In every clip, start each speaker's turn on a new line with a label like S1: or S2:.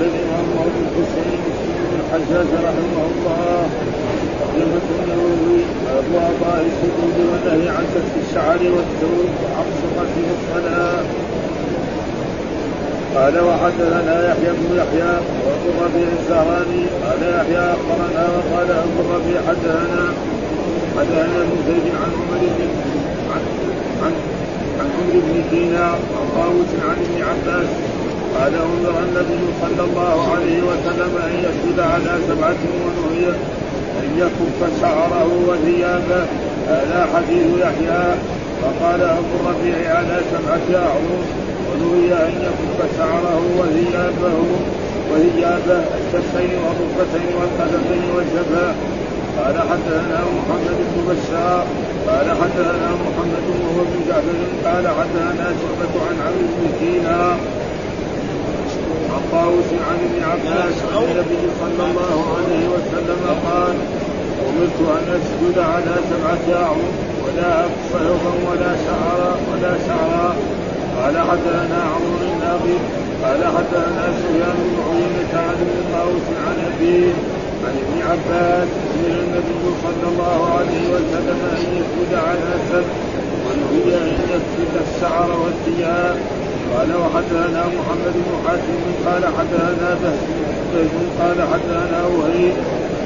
S1: الامام ابو الحسين مسلم بن الحجاج رحمه الله ترجمة النووي باب اعطاء السجود والنهي عن كف الشعر والثوب وابصقة الصلاه قال وحدثنا يحيى بن يحيى وابو الربيع الزهراني قال يحيى أخبرنا وقال أبو الربيع حدثنا حدثنا ابن زيد عن عمر بن عن عن عمرو بن دينار عن طاووس عن ابن عباس قال انظر النبي صلى الله عليه وسلم ان يسجد على سبعة ونهي ان يكف شعره وثيابه. هذا حديث يحيى. فقال ابو الربيع على سبعة اعظم ونهي ان يكف شعره وثيابه وثيابه الكفين والركبتين والقدمين والجبهة. قال حدثنا محمد بن بشار. قال حدثنا محمد وهو بن جعفر قال حدثنا شعبة عن عمرو بن عن عن ابن عباس عن النبي صلى الله عليه وسلم قال أمرت أن أسجد على سبعه اعظم ولا اكف ولا شعرا ولا شعرا قال حدثنا عمرو بن ناقد قال حدثنا سفيان بن عيينة عن ابن طاووس عن ابيه عن ابن عباس من النبي صلى الله عليه وسلم أن يسجد على سبع ان يسجد الشعر والثياب قال وحدثنا محمد بن حاتم قال حدثنا بهز قال حدثنا وهيب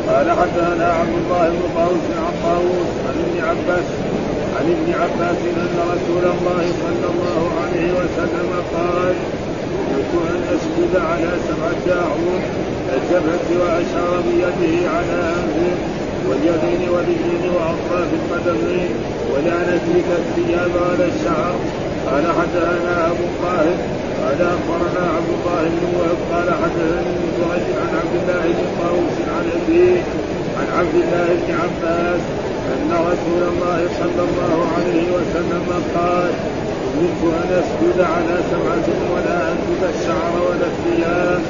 S1: قال حدثنا عبد الله بن طاووس عن طاووس عن ابن عباس عن ابن عباس أن رسول الله صلى الله عليه وسلم قال امرت أن أسجد على سبعة اعظم الجبهة واشار بيده على أنفه. واليدين والرجلين وأطراف القدمين ولا ندرك الثياب ولا الشعر. قال حدثنا أبو الطاهر قال أخبرنا عبد الله بن وهب قال حدثني جريج عن عبد الله بن طاووس عن أبيه عن عبد الله بن عباس أن رسول الله صلى الله عليه وسلم قال امرت ان اسجد على سبعة ولا انزل الشعر ولا الثياب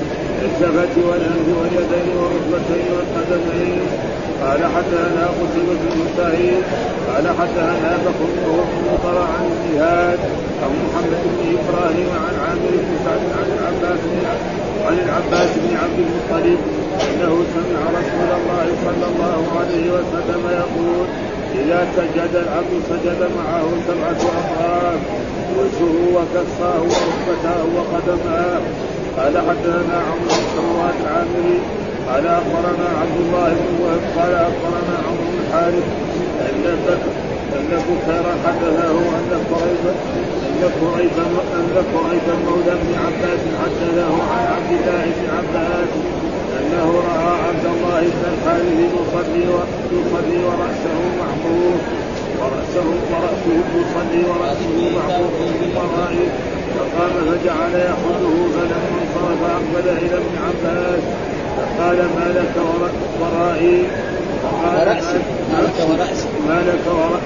S1: الجبهه والأنف واليدين والركبتين والقدمين. قال حدثنا قتيبة بن قال حدثنا بكر وهو بن عن الجهاد. عن محمد بن إبراهيم عن عامر بن سعد عن العباس عن العباس بن عبد المطلب أنه سمع رسول الله صلى الله عليه وسلم يقول إذا سجد العبد سجد معه سبعة اطراف وجهه وكفاه وركبتاه وقدماه. قال حدثنا عمرو بن سواد العامري قال أخبرنا عبد الله بن وهب قال أخبرنا عمرو بن الحارث أن أن بكير حدثه أن قريب أن قريب أن قريب مولى بن عباس حدثه عن عبد الله بن عباس. انه رأى عبد الله بن الحارث يصلي يصلي ورأسه محفوظ وراسه ورأسه يصلي ورأسه محفوظ في ورائه فقام فجعل يحده فلما انصرف اقبل إلى ابن عباس. فقال ما لك ورائي فقال ما لك ورأسي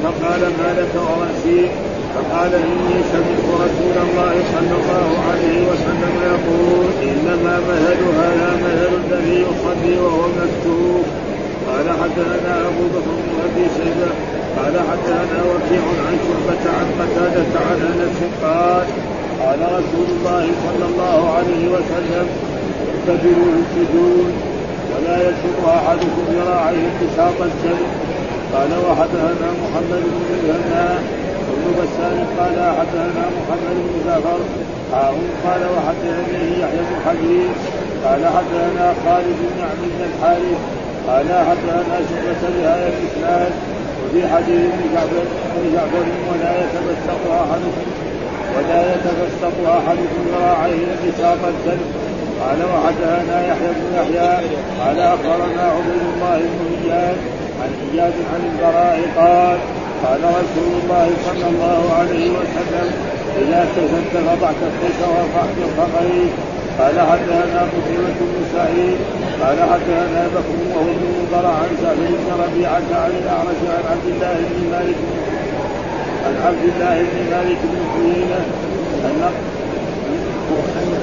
S1: فقال ما لك ورأسي؟ فقال إني سمعت رسول الله صلى الله عليه وسلم يقول إنما مثل هذا مثل الذي يصلي وهو مكتوب. قال حدثنا أبو بكر بن أبي شيبة قال حدثنا وكيع عن شعبة عن قتادة عن أنس قال قال رسول الله صلى الله عليه وسلم اعتبروا السجود ولا يشق أحدكم ذراعيه بساط الكلب قال وحدثنا محمد بن الهنا وابن بسام قال حدثنا محمد بن جعفر. هارون قال وحدثني يحيى بن حبيب. قال حدثنا خالد بن عبد بن الحارث. قال حدثنا شعبة بهذا الإسناد. وفي حديث ابن جعفر جعفر ولا يتبسط احدكم ولا يتبسط احدكم ذراعيه بساط الكلب قال وحدثنا يحيى بن يحيى. قال أخبرنا عبيد الله بن إياد. عن إياد عن البراء قال قال رسول الله صلى الله عليه وسلم إذا كسبت فضع كفيك ورفعت الخطيب قال حدثنا قتيبة بن سعيد. قال حدثنا بكر وهو بن مضر عن سهل بن ربيعة عن الأعرج عن عبد الله بن مالك عن عبد الله بن مالك بن حيينة أن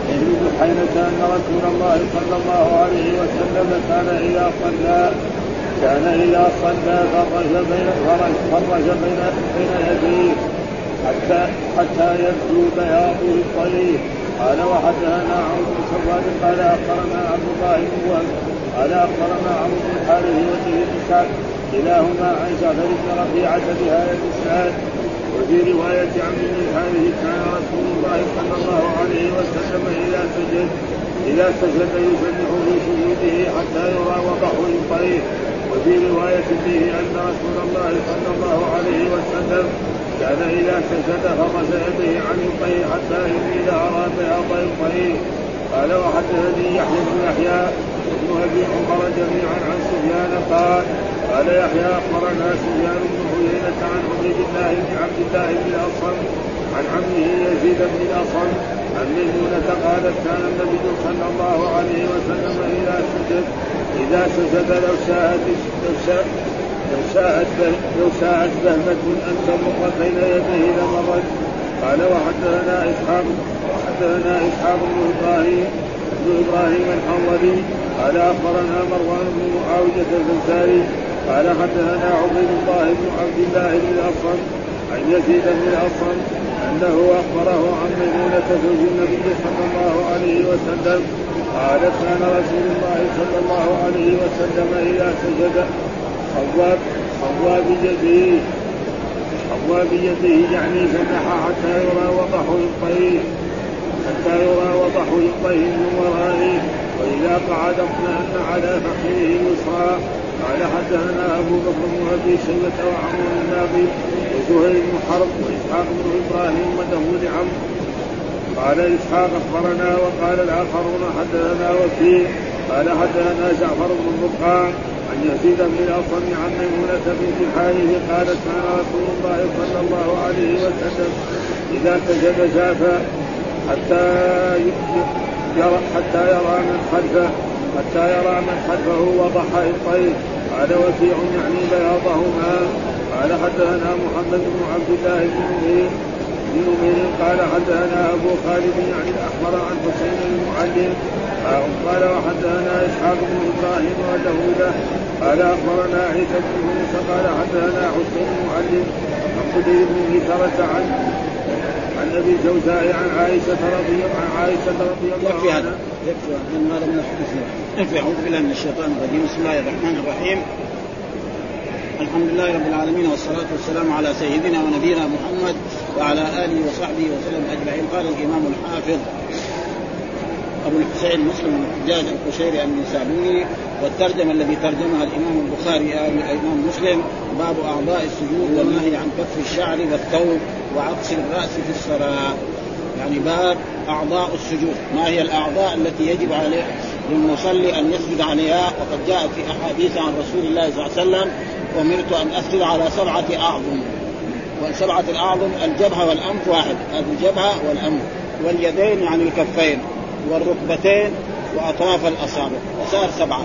S1: ابن بحيرة أن رسول الله صلى الله عليه وسلم كان إذا صلى كان إذا صلى فرج بين فرج بين بين يديه حتى حتى يبدو بياض الطريق. قال وحدثنا عمرو بن سواد قال أخبرنا عبد الله بن وهب قال أخبرنا عمرو بن الحارث وزيد بن سعد كلاهما عن جعفر بن ربيعة بهذا الإسناد. وفي رواية عمرو بن الحارث كان رسول الله صلى الله عليه وسلم إذا سجد إذا سجد يسبح في سجوده حتى يرى وضح الطريق. وفي رواية فيه أن رسول الله صلى الله عليه وسلم كان إذا سجد فرس يديه عن الطريق حتى إذا أرى بياض الطريق قال وحدثني يحيى بن يحيى وابن أبي عمر جميعا عن سفيان قال قال يحيى أخبرنا سفيان بن عيينة عن عبيد الله بن عبد الله بن الأصم عن عمه يزيد بن الأصم عن ميمونة قالت كان النبي صلى الله عليه وسلم إذا سجد إذا سجد لو شاءت لو شاءت لو شاءت بهمة أن تمر بين يديه لمرت. قال وحدثنا إسحاق وحدثنا إسحاق بن إبراهيم بن إبراهيم الحنظلي قال أخبرنا مروان بن معاوية الفزاري قال حدثنا عبيد الله بن عبد الله بن الأصم عن يزيد بن الأصم أنه أخبره عن ميمونة زوج النبي صلى الله عليه وسلم قالت كان رسول الله صلى الله عليه وسلم إذا سجد صوى صوى بيده صوى بيده يعني فتح حتى يرى وضح الطريق حتى يرى وضح الطريق من ورائه وإذا قعد اطمأن على فخذه اليسرى قال حدثنا أبو بكر بن أبي شيبة وعمر الناقي وزهير بن حرب وإسحاق بن إبراهيم وداود عمرو قال إسحاق أخبرنا وقال الآخرون حدثنا وكيل قال حدثنا جعفر بن البرقان عن يزيد بن الأصم عن ميمونة بنت الحارث قالت كان رسول الله صلى الله عليه وسلم إذا سجد جافا حتى يرى حتى يرى من خلفه حتى يرى من خلفه وضح الطير. قال وكيع يعني بياضهما. قال حدثنا محمد بن عبد الله بن نمير. بن نمير قال حدثنا أبو خالد يعني الاحمر عن حسين المعلم. قال وحدثنا إسحاق بن إبراهيم وداوود قال أخبرنا عيسى بن موسى قال حدثنا حسين المعلم. عن خدير بن عن ابي الجوزاء عن عائشة رضي عن عائشة رضي الله
S2: يكفي هذا. يكفي هذا. من يكفي أعوذ بالله من الشيطان الرجيم. بسم الله الرحمن الرحيم. الحمد لله رب العالمين والصلاة والسلام على سيدنا ونبينا محمد وعلى آله وصحبه وسلم أجمعين. قال الإمام الحافظ أبو الحسين مسلم بن الحجاج القشيري النسابوري والترجمة الذي ترجمها الإمام البخاري الإمام مسلم باب أعضاء السجود والنهي عن كف الشعر والثوب. وعقص الرأس في الصلاة. يعني باب أعضاء السجود. ما هي الأعضاء التي يجب عليه للمصلي أن يسجد عليها؟ وقد جاء في أحاديث عن رسول الله صلى الله عليه وسلم أمرت أن أسجد على سبعة أعظم. والسبعة الأعظم الجبهة والأنف واحد. هذه الجبهة والأنف. واليدين يعني الكفين. والركبتين. وأطراف الأصابع. وصار سبعة.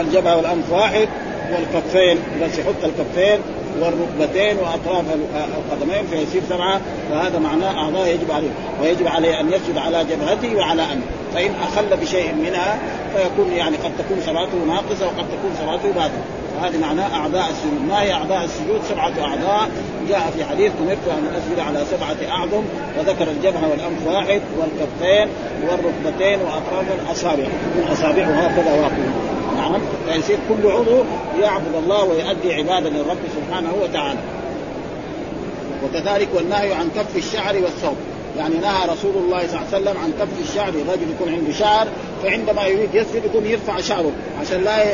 S2: الجبهة والأنف واحد. والكفين بس يحط الكفين والركبتين وأطراف القدمين فيصير سبعة فهذا معناه أعضاء يجب عليه ويجب عليه أن يسجد على جبهته وعلى انفه فإن أخل بشيء منها فيكون يعني قد تكون صلاته ناقصة وقد تكون صلاته باطلة. هذه معناه أعضاء السجود. ما هي أعضاء السجود؟ سبعة أعضاء. جاء في حديث أمرت أن أسجد على سبعة أعظم وذكر الجبهة والأنف واحد والكفين والركبتين وأطراف الأصابع. من اصابعه هكذا واقفه نعم فيصير كل عضو يعبد الله ويؤدي عباده للرب سبحانه وتعالى. وكذلك والنهي عن كف الشعر والثوب. يعني نهى رسول الله صلى الله عليه وسلم عن كف الشعر الرجل يكون عنده شعر فعندما يريد يسجد يكون يرفع شعره عشان لا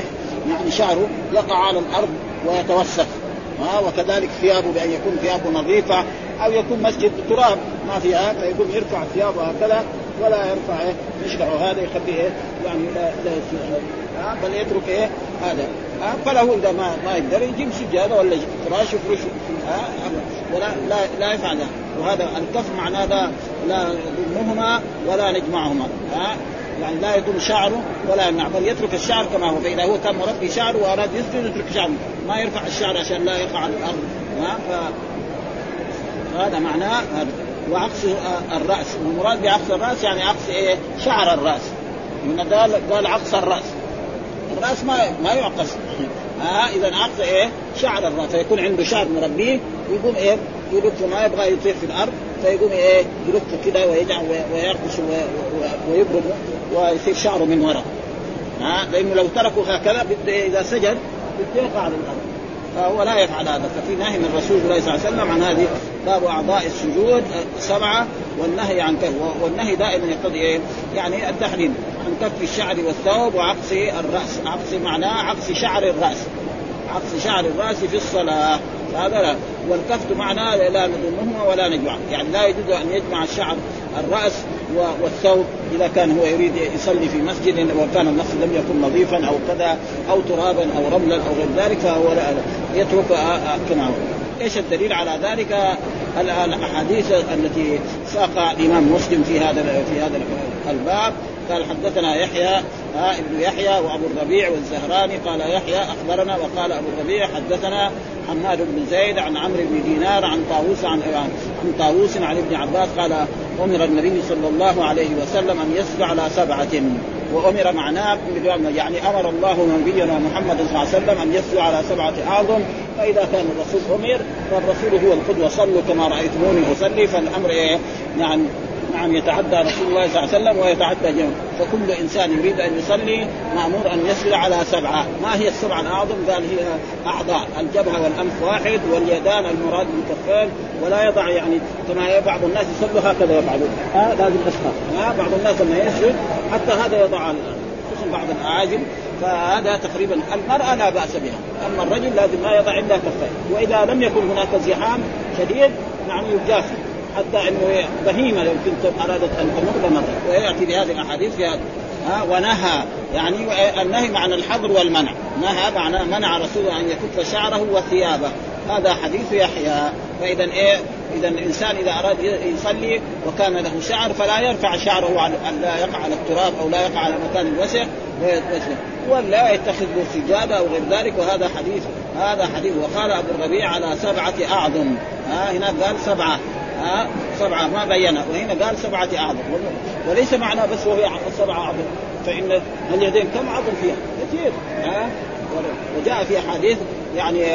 S2: يعني شعره يقع على الأرض ويتوسخ. ها وكذلك ثيابه بأن يكون ثيابه نظيفة أو يكون مسجد تراب ما فيها فيكون يرفع ثيابه هكذا. ولا يرفع إيه هذا يخليه إيه يعني لا لا ها بل يترك إيه هذا. ها فله إذا ما ما يقدر يجيب سجادة ولا فراش يفرش ها ولا لا لا يفعل وهذا الكف معناه لا لا يضمهما ولا نجمعهما ها. يعني لا يضم شعره ولا يمنع بل يترك الشعر كما هو. فإذا هو كان مربي شعره وأراد يسجد يترك شعره ما يرفع الشعر عشان لا يقع على الأرض ها. ف... هذا معناه وعقص الرأس والمراد بعقص الرأس يعني عقص إيه؟ شعر الرأس. من قال قال عقص الرأس. الرأس ما ما يعقص. ها اذا عقص إيه؟ شعر الرأس. فيكون عنده شعر مربيه يقوم إيه؟ يلف ما يبغى يطير في الأرض فيقوم إيه؟ يلف كده ويجعل ويرقص ويبرم ويصير شعره من وراء ها لأنه لو تركوا هكذا إذا سجد بده يقع على الأرض. فهو لا يفعل هذا. ففي نهي من رسول الله صلى الله عليه وسلم عن هذه باب أعضاء السجود سبعة والنهي عن كف والنهي دائما يقتضي إيه؟ يعني التحريم عن كف الشعر والثوب وعقص الرأس. عقص معناه عقص شعر الرأس. عقص شعر الرأس في الصلاة. هذا لا. والكفت معناه لا نضمهما ولا نجمع. يعني لا يجوز أن يجمع الشعر الرأس والثوب إذا كان هو يريد يصلي في مسجد وكان المسجد لم يكن نظيفا أو كذا أو ترابا أو رملا أو غير ذلك فهو لا يترك كما هو. إيش الدليل على ذلك؟ الأحاديث التي ساق الإمام مسلم في هذا في هذا الباب. قال حدثنا يحيى ها ابن يحيى وأبو الربيع والزهراني قال يحيى أخبرنا وقال أبو الربيع حدثنا حماد بن زيد عن عمرو بن دينار عن طاووس عن عن طاووس عن ابن عباس قال أمر النبي صلى الله عليه وسلم أن يسجد على سبعة وأمر معناه يعني أمر الله نبينا محمد صلى الله عليه وسلم أن يسجد على سبعة أعظم فإذا كان الرسول أمر فالرسول هو القدوة صلوا كما رأيتموني أصلي فالأمر إيه؟ يعني نعم يتعدى رسول الله صلى الله عليه وسلم ويتعدى جمع فكل إنسان يريد أن يصلي مأمور أن يسجد على سبعة، ما هي السبعه الأعظم؟ قال هي أعضاء. الجبهة والأنف واحد واليدان المراد بالكفين ولا يضع يعني كما بعض الناس يصلوا هكذا يفعلون، ها لازم ها بعض الناس لما يسجد حتى هذا يضع خصوصا بعض الأعاجم فهذا تقريبا المرأة لا بأس بها. أما الرجل لازم لا يضع إلا كفيه وإذا لم يكن هناك زحام شديد يعني يجافي. حتى إنه بهيمة لو كنت أرادت أن تمر لمرت ويأتي بهذه الأحاديث في هذا ها ونهى يعني النهي معنى الحظر والمنع. نهى معنى منع رسول أن يكف شعره وثيابه. هذا حديث يحيى. فإذا إيه؟ إذا الإنسان إذا أراد يصلي وكان له شعر فلا يرفع شعره على أن لا يقع على التراب أو لا يقع على مكان الوسخ ولا يتخذ له سجادة أو غير ذلك. وهذا حديث هذا حديث. وقال أبو الربيع على سبعة أعظم. ها هنا قال سبعة. ها سبعة ما بينها. وهنا قال سبعة أعظم. وليس معنى بس وهي سبعة أعظم. فإن اليدين كم عظم فيها؟ كثير. ها؟ وجاء في أحاديث يعني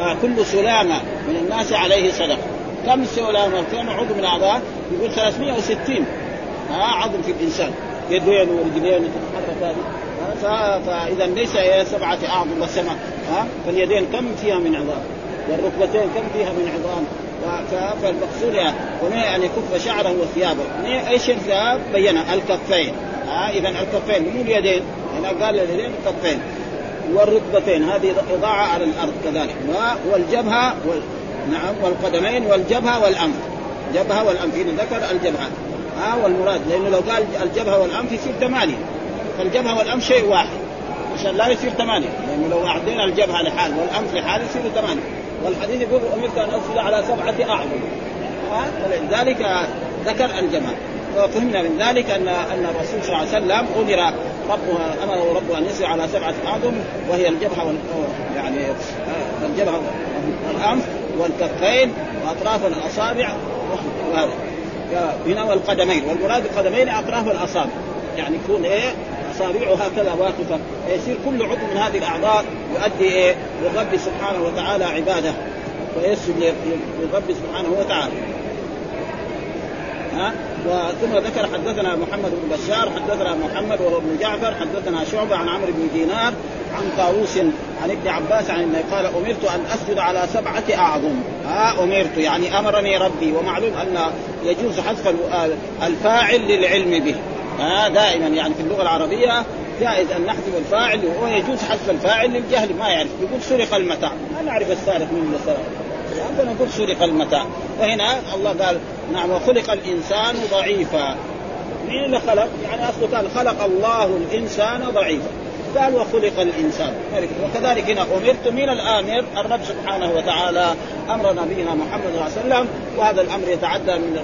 S2: آه كل سلامة من الناس عليه صدقة. كم سلامة؟ كم عضو من أعضاء؟ يقول 360 ها عظم في الإنسان. يدين ورجلين وتتحرك هذه. فإذا ليس سبعة أعظم بس ها فاليدين كم فيها من عظام؟ والركبتين كم فيها من عظام؟ فالمقصود يعني أن يكف شعره وثيابه. إيش الثياب؟ بينا الكفين. ها اذا الكفين مو اليدين. هنا قال اليدين الكفين. والركبتين. هذه إضاعة على الأرض كذلك. والجبهة وال... نعم والقدمين والجبهة والأنف. جبهة والأنف. إذا ذكر الجبهة. ها والمراد. لأنه لو قال الجبهة والأنف يصير ثمانية. فالجبهة والأنف شيء واحد. عشان لا يصير ثمانية. لأنه لو أعطينا الجبهة لحال والأنف لحال يصير ثمانية. والحديث يقول أمرت أن أصل على سبعة أعظم فلذلك ذكر الجمال وفهمنا من ذلك ان أن الرسول صلى الله عليه وسلم أمر ربه أمره ربه أن يسرع على سبعة أعظم وهي الجبهة وال يعني الجبهة والأنف والكفين وأطراف الأصابع وهذا. هنا والقدمين. والمراد القدمين أطراف الأصابع. يعني يكون إيه؟ اصابعه هكذا واقفة. يصير كل عضو من هذه الأعضاء يؤدي إيه؟ للرب سبحانه وتعالى عبادة. ويسجد للرب سبحانه وتعالى. ها؟ وثم ذكر حدثنا محمد بن بشار حدثنا محمد وهو ابن جعفر حدثنا شعبة عن عمرو بن دينار عن طاووس عن ابن عباس عن النبي قال أمرت أن أسجد على سبعة أعظم. ها؟ أمرت. يعني أمرني ربي. ومعلوم أن يجوز حذف الفاعل للعلم به. ها دائما يعني في اللغة العربية جائز أن نحذف الفاعل ويجوز حذف الفاعل للجهل ما يعرف يقول سرق المتاع. ما نعرف السارق من اللي سرق فنقول سرق المتاع. وهنا الله قال نعم وخلق الإنسان ضعيفا. مين اللي خلق؟ يعني أصله قال خلق الله الإنسان ضعيفا. قال وخلق الإنسان. وكذلك هنا أمرت من الآمر الرب سبحانه وتعالى أمر نبينا محمد صلى الله عليه وسلم وهذا الأمر يتعدى من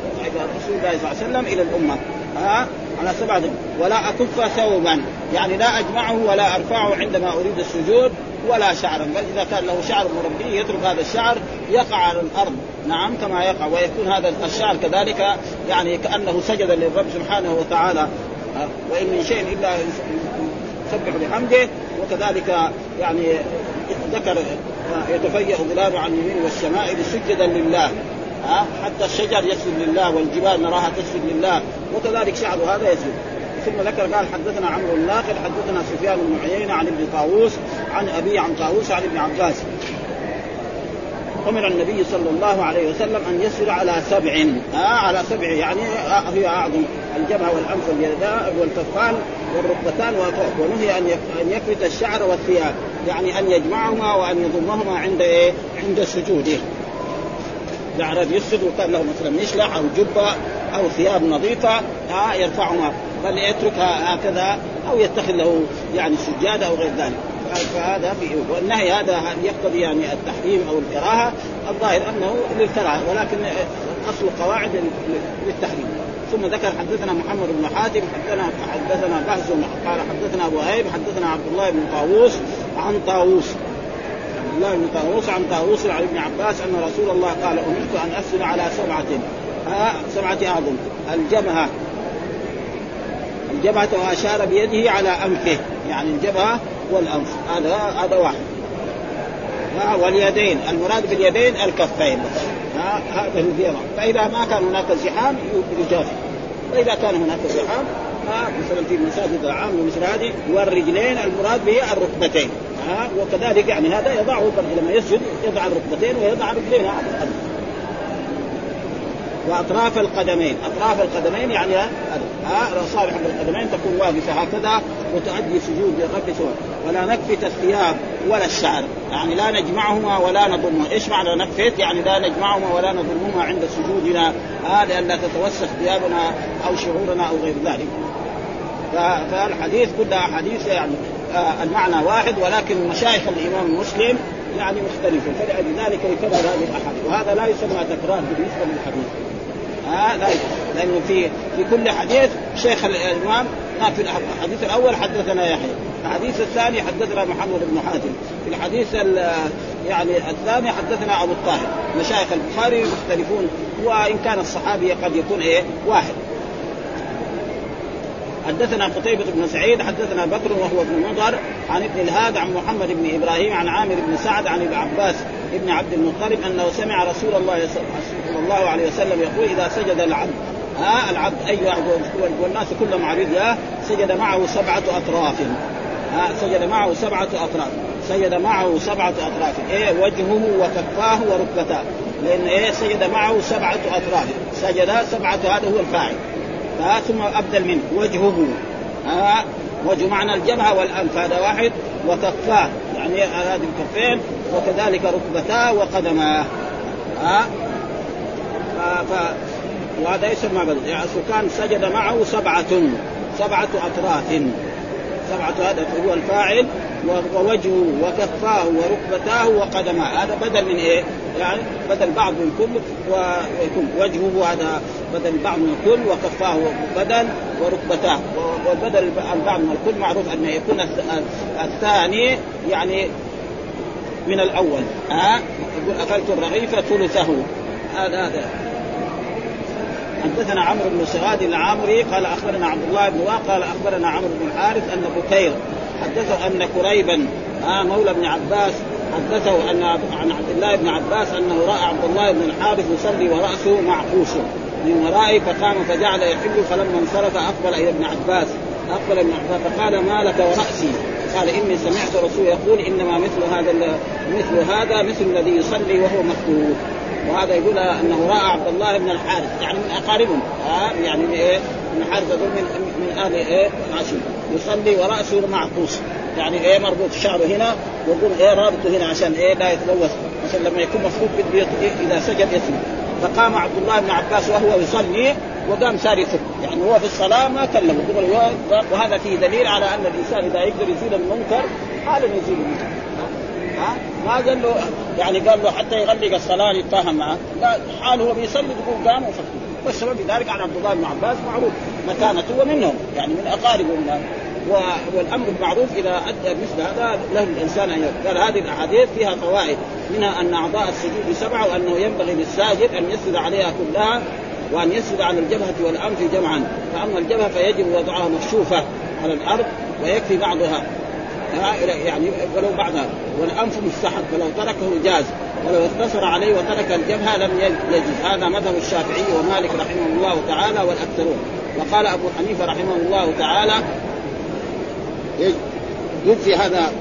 S2: رسول الله صلى الله عليه وسلم إلى الأمة. ها؟ على سبعة ولا أكف ثوبا. يعني لا أجمعه ولا أرفعه عندما أريد السجود ولا شعرا. بل إذا كان له شعر مربي يترك هذا الشعر يقع على الأرض. نعم كما يقع. ويكون هذا الشعر كذلك يعني كأنه سجد للرب سبحانه وتعالى. وإن من شيء إلا يسبح بحمده. وكذلك يعني ذكر يتفيأ ظلاله عن اليمين والشمائل سجدا لله. ها حتى الشجر يسجد لله والجبال نراها تسجد لله وكذلك شعر هذا يسجد ثم ذكر قال حدثنا عمرو الناقل حدثنا سفيان بن عيينة عن ابن طاووس عن أبي عن طاووس عن ابن عباس أمر النبي صلى الله عليه وسلم أن يسر على سبع آه على سبع يعني هي أعظم الجبهة والأنف واليداء والكفان والركبتان ونهي أن أن يكفت الشعر والثياب يعني أن يجمعهما وأن يضمهما عند إيه؟ عند سجوده. يعرف يسجد وكان له مثلا مشلح أو جبة أو ثياب نظيفة آه يرفعهما بل يتركها هكذا أو يتخذ له يعني سجاده أو غير ذلك. فهذا والنهي هذا يقتضي يعني التحريم أو الكراهة. الظاهر أنه للكراهة ولكن أصل القواعد للتحريم. ثم ذكر حدثنا محمد بن حاتم حدثنا حدثنا بهز قال حدثنا ابو هيب حدثنا عبد الله بن طاووس عن طاووس. الله بن طاووس عن طاووس عن ابن عباس أن رسول الله قال أمرت أن اسجد على سبعة آه سبعة اعظم الجبهة. الجبهة وأشار بيده على أنفه. يعني الجبهة والأنف. هذا هذا واحد. واليدين. المراد باليدين الكفين. هذا الزيارة فإذا ما كان هناك زحام يجافي فإذا كان هناك زحام مثلا في المساجد العامة مثل هذه والرجلين المراد به الركبتين. ها وكذلك يعني هذا يضعه لما يسجد يضع الركبتين ويضع الرجلين على الأرض وأطراف القدمين. أطراف القدمين يعني ها اصابع القدمين تكون واقفة هكذا وتؤدي سجود للرب سواء ولا نكفت الثياب ولا الشعر. يعني لا نجمعهما ولا نضمهما إيش معنى نكفت؟ يعني لا نجمعهما ولا نضمهما عند سجودنا. هذا لئلا تتوسخ ثيابنا أو شعورنا أو غير ذلك. فالحديث كلها أحاديث يعني آه المعنى واحد ولكن مشايخ الإمام مسلم يعني مختلفه فلذلك يكرر هذه الأحاديث. وهذا لا يسمى تكرار بالنسبة للحديث. ها لا لأنه في في كل حديث شيخ الإمام في الحديث الأول حدثنا يحيى الحديث الثاني حدثنا محمد بن حاتم في الحديث يعني الثاني حدثنا أبو الطاهر مشايخ البخاري مختلفون وإن كان الصحابي قد يكون إيه واحد. حدثنا قتيبة بن سعيد حدثنا بكر وهو ابن مضر عن ابن الهاد عن محمد بن إبراهيم عن عامر بن سعد عن ابن عباس ابن عبد المطلب أنه سمع رسول الله صلى الله عليه وسلم يقول إذا سجد العبد ها العبد اي واحد والناس كلهم عبيد سجد معه سبعة أطراف. ها سجد معه سبعة أطراف. سجد معه سبعة أطراف. إيه وجهه وكفاه وركبتاه. لأن إيه سجد معه سبعة أطراف. سجد سبعة هذا هو الفاعل. ثم أبدل منه وجهه ها؟ وجه معنى الجبهة والانف هذا واحد وكفاه. يعني هذه الكفين وكذلك ركبتاه وقدماه. ها؟ ف... وهذا يسمى يعني كان سجد معه سبعة سبعة أطراف. سبعة هذا هو الفاعل ووجهه وكفاه وركبتاه وقدماه. هذا بدل من إيه؟ يعني بدل بعض من كل ويكون وجهه هذا بدل بعض من الكل وكفاه بدل وركبتاه. وبدل البعض من الكل معروف أن يكون الثاني يعني من الأول. ها؟ يقول اكلت الرغيف ثلثه. هذا هذا. حدثنا عمرو بن سواد العامري قال أخبرنا عبد الله بن قال أخبرنا عمرو بن الحارث أن بكير حدثه أن كريبا آه مولى بن عباس حدثه أن عن عبد الله بن عباس أنه رأى عبد الله بن الحارث يصلي ورأسه معقوش من ورائه فقام فجعل يحل فلما انصرف أقبل إلى ابن عباس أقبل ابن عباس فقال ما لك ورأسي؟ قال إني سمعت رسول يقول إنما مثل هذا مثل هذا مثل الذي يصلي وهو مكتوب. وهذا يقول أنه رأى عبد الله بن الحارث يعني من اقاربهم آه يعني من إيه؟ من حارث من من أهل إيه؟ هاشم يصلي ورأسه معقوس يعني إيه؟ مربوط شعره هنا ويقول إيه؟ رابطه هنا عشان إيه؟ لا يتلوث. عشان لما يكون مفروض إذا سجد يسجد. فقام عبد الله بن عباس وهو يصلي وقام صار يسب يعني هو في الصلاة ما كلمه. وهذا فيه دليل على أن الإنسان إذا يقدر يزيل المنكر حالا يزيل المنكر. ها ما قال له يعني قال له حتى يغلق الصلاة يتفاهم معه. لا حال هو بيصلي يقول قام وصلي والسبب في ذلك عن عبد الله بن عباس معروف. مكانته ومنهم يعني من اقاربه والأمر بالمعروف إذا أدى مثل هذا له الإنسان أن قال هذه الأحاديث فيها فوائد. منها أن أعضاء السجود سبعة وأنه ينبغي للساجد أن يسجد عليها كلها وأن يسجد على الجبهة والأنف جمعا. فأما الجبهة فيجب وضعها مكشوفة على الأرض ويكفي بعضها. يعني ولو بعد والأنف مستحب فلو تركه جاز ولو اقتصر عليه وترك الجبهة لم يجز. هذا مذهب الشافعي ومالك رحمه الله تعالى والأكثرون. وقال أبو حنيفة رحمه الله تعالى يجزي هذا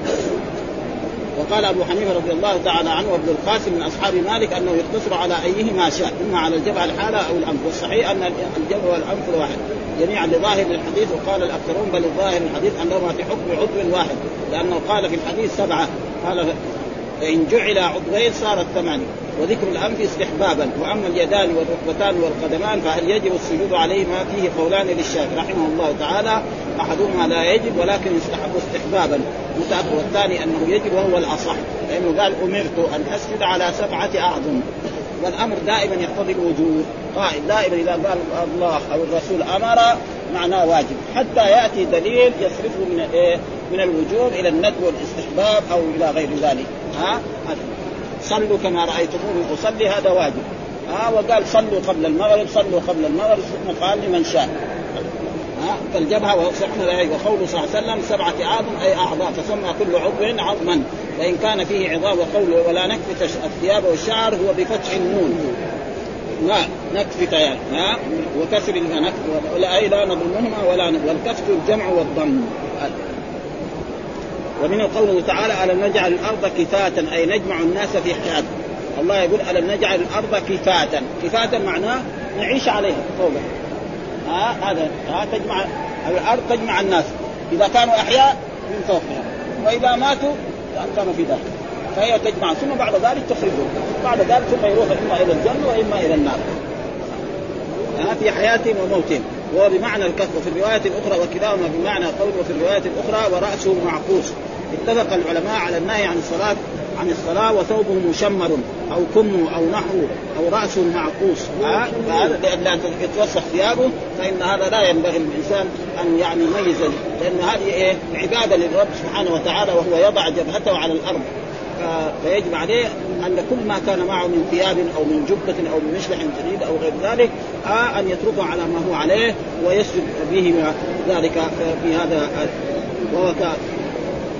S2: وقال أبو حنيفة رضي الله تعالى عنه وابن القاسم من أصحاب مالك أنه يقتصر على أيهما شاء إما على الجبهه الحالة أو الأنف. والصحيح أن الجبهه والأنف واحد جميعا لظاهر الحديث وقال الأكثرون بل الظاهر الحديث أنهما في حكم عضو واحد لأنه قال في الحديث سبعة قال فإن جعل عضوين صارت ثمانية وذكر الأنف استحبابا. وأما اليدان والركبتان والقدمان فهل يجب السجود عليهما فيه قولان للشافعي رحمه الله تعالى. أحدهما لا يجب ولكن يستحب استحبابا. والثاني أنه يجب وهو الأصح لأنه قال أمرت أن أسجد على سبعة أعظم. والأمر دائما يقتضي الوجوب. قائد دائما إذا قال الله أو الرسول أمر معناه واجب. حتى يأتي دليل يصرفه من إيه؟ من الوجوب إلى الندب والاستحباب أو إلى غير ذلك. ها؟ صلوا كما رأيتموني أصلي هذا واجب. ها وقال صلوا قبل المغرب صلوا قبل المغرب ثم قال لمن شاء. ها فالجبهة وقوله صلى الله عليه وسلم سبعة اعظم أي أعضاء فسمى كل عضو عظما وان كان فيه عظام وقوله ولا نكفت الثياب والشعر هو بفتح النون. لا نكفت يعني ها وكسر نكفت. ولا أي لا نضمهما ولا والكفت الجمع والضم. ومن قوله تعالى ألم نجعل الأرض كفاة أي نجمع الناس في حياته الله يقول ألم نجعل الأرض كفاة كفاة معناه نعيش عليها. فوقها ها هذا ها تجمع الأرض تجمع الناس. إذا كانوا أحياء من فوقها. وإذا ماتوا كانوا في داخل. فهي تجمع. ثم بعد ذلك تخرجهم. بعد ذلك ثم يروح إما إلى الجنة وإما إلى النار. ها في حياتهم وموتهم. وهو بمعنى الكف وفي الرواية الأخرى وكلاهما بمعنى قول وفي الرواية الأخرى ورأسه معقوس اتفق العلماء على النهي عن الصلاة عن الصلاة وثوبه مشمر أو كم أو نحو أو رأسه معقوس. فهذا لأن يتوسخ ثيابه فإن هذا لا ينبغي للإنسان أن يعني يميز لأن هذه إيه؟ عبادة للرب سبحانه وتعالى وهو يضع جبهته على الأرض. فيجب عليه أن كل ما كان معه من ثياب أو من جبة أو من مشلح جديد أو غير ذلك آه أن يتركه على ما هو عليه ويسجد به ذلك في هذا وهو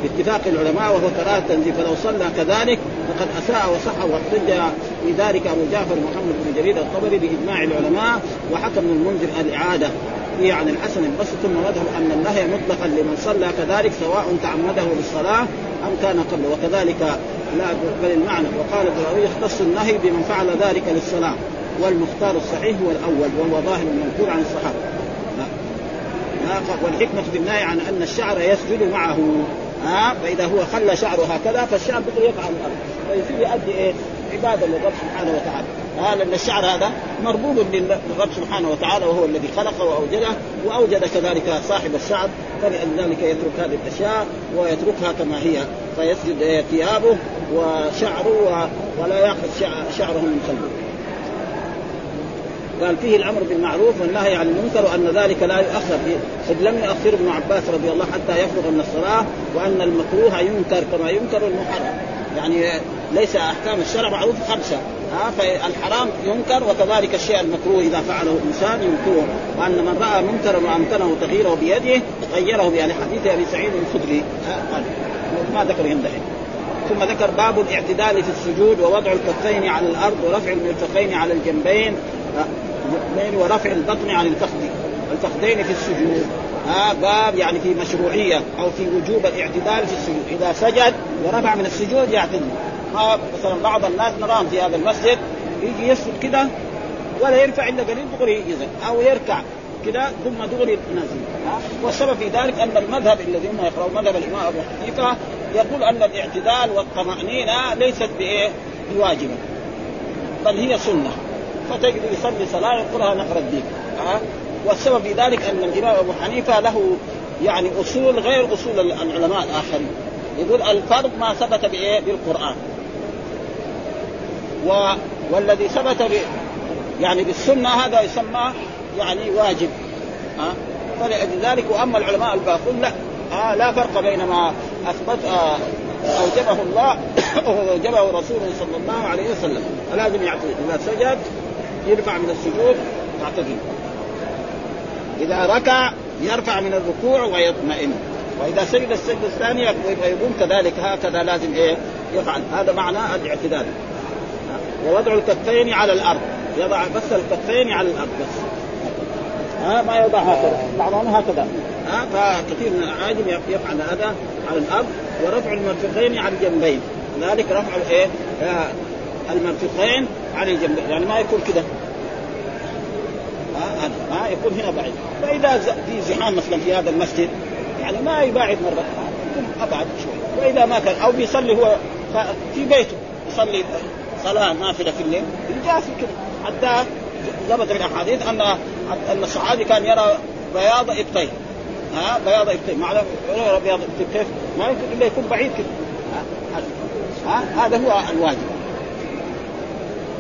S2: باتفاق العلماء وهو كراهة التنزيل فلو صلى كذلك فقد أساء وصح واحتج بذلك أبو جعفر محمد بن جرير الطبري بإجماع العلماء وحكم المنذر الإعادة. فيه عن الحسن البصري ثم مذهب أن النهي مطلقا لمن صلى كذلك سواء تعمده للصلاة أم كان قبله. وكذلك لا بل المعنى وقال الضروري يختص النهي بمن فعل ذلك للصلاة. والمختار الصحيح هو الأول وهو ظاهر المنكور عن الصحابة. والحكمة في النهي عن أن الشعر يسجد معه. ها فإذا هو خلى شعره هكذا فالشعر بده يقع على الأرض. فيصير يؤدي إيه؟ عبادة للرب سبحانه وتعالى. ها لأن الشعر هذا مربوط للرب سبحانه وتعالى وهو الذي خلقه وأوجده وأوجد كذلك صاحب الشعر فلذلك يترك هذه الأشياء ويتركها كما هي فيسجد ثيابه وشعره ولا يأخذ شعره من خلفه قال فيه الأمر بالمعروف والنهي عن المنكر وأن ذلك لا يؤخر. إذ لم يؤخر ابن عباس رضي الله حتى يفرغ من الصلاة وأن المكروه ينكر كما ينكر المحرم. يعني ليس أحكام الشرع معروف خمسة. ها فالحرام ينكر وكذلك الشيء المكروه إذا فعله إنسان ينكره. وأن من رأى منكرا وأمكنه تغييره بيده غيره بيده حديث أبي سعيد الخدري. ما ذكر يمدحه ثم ذكر باب الاعتدال في السجود ووضع الكفين على الأرض ورفع المرفقين على الجنبين. الاثنين ورفع البطن عن الفخذ الفخذين في السجود. ها باب يعني في مشروعية أو في وجوب الاعتدال في السجود. إذا سجد ورفع من السجود يعتدل. ها مثلا بعض الناس نراهم في هذا المسجد يجي يسجد كده ولا يرفع إلا قليل دغري ينزل أو يركع كده ثم دغري نازل والسبب في ذلك أن المذهب الذي هم يقرأون مذهب الإمام أبو حنيفة يقول أن الاعتدال والطمانينه ليست بإيه؟ بواجبه بل هي سنة. فتجد يصلي صلاة يقولها نقر الدين. ها والسبب في ذلك أن الإمام أبو حنيفة له يعني أصول غير أصول العلماء الآخرين. يقول الفرض ما ثبت بإيه؟ بالقرآن. و... والذي ثبت ب... يعني بالسنة هذا يسمى يعني واجب. ها فلذلك وأما العلماء الباقون لا. آه؟ لا فرق بين ما اثبت آه أوجبه الله واوجبه رسوله صلى الله عليه وسلم. فلازم يعتذر إذا سجد يرفع من السجود يعتدل إذا ركع يرفع من الركوع ويطمئن. وإذا سجد السجدة الثانية يقوم كذلك هكذا لازم إيه؟ يفعل. هذا معنى الاعتدال. ووضع الكفين على الأرض. يضع بس الكفين على الأرض بس. ها ما يوضع هكذا. بعضهم هكذا. ها فكثير من العاجم يفعل هذا على الأرض. ورفع المرفقين على الجنبين. ذلك رفع الايه المرفقين على الجنبين يعني ما يكون كذا ها ها يكون هنا بعيد. فإذا في زحام مثلا في هذا المسجد يعني ما يباعد مرة. يكون أبعد شوي. وإذا ما كان أو بيصلي هو في بيته. يصلي صلاة نافلة في الليل جالس كذا حتى ثبت في الأحاديث ان أن الصحابي كان يرى بياض ابطيه ها بياض ابطيه معنى بياض ابطيه كيف؟ ما يمكن إلا يكون بعيد كذا ها هذا هو الواجب.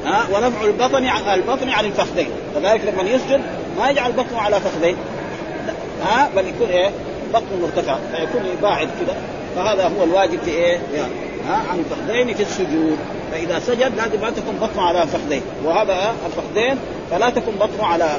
S2: ها ونفع البطن عن البطن عن الفخذين. كذلك لما يسجد ما يجعل بطنه على فخذين. ها بل يكون إيه؟ بطنه مرتفع فيكون يباعد كذا فهذا هو الواجب في إيه؟ يعني ها عن الفخذين في السجود. فإذا سجد لازم ما تكون بطنه على فخذين. وهذا الفخذين فلا تكون بطنه على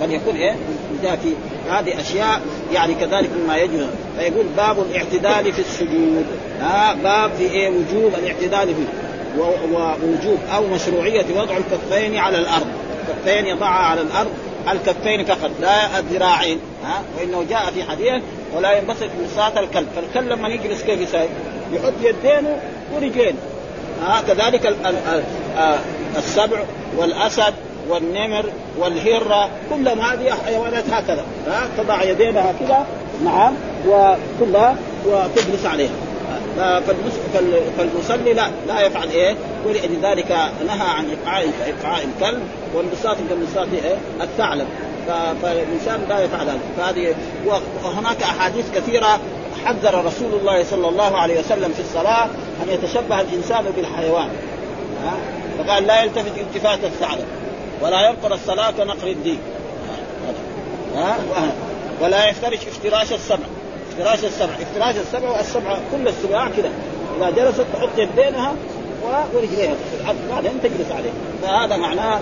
S2: بل يكون إيه؟ في هذه أشياء يعني كذلك مما يجب فيقول باب الاعتدال في السجود. ها باب في إيه؟ وجوب الاعتدال فيه. ووجوب أو مشروعية وضع الكفين على الأرض. الكفين يضعها على الأرض الكفين فقط لا الذراعين ها؟ وإنه جاء في حديث ولا ينبسط بساط الكلب. فالكلب لما يجلس كيف يسوي؟ يحط يدينه ورجلينه ها؟ كذلك السبع والأسد والنمر والهرة كلهم هذه حيوانات هكذا ها؟ تضع يدينها كذا نعم وكلها وتجلس عليها. فالمصلي لا لا يفعل إيه؟ ولذلك نهى عن ايقاع ايقاع الكلب وانبساط كانبساط إيه؟ الثعلب. فالإنسان لا يفعل هذا فهذه وهناك أحاديث كثيرة حذر رسول الله صلى الله عليه وسلم في الصلاة أن يتشبه الإنسان بالحيوان. فقال لا يلتفت التفات الثعلب ولا ينقر الصلاة كنقر الدين. ها؟ ولا يفترش افتراش السبع افتراش السبع. افتراش السبع والسبع كل السباع كذا إذا جلست تحط يدينها ورجليها في الأرض بعدين تجلس عليه. فهذا معناه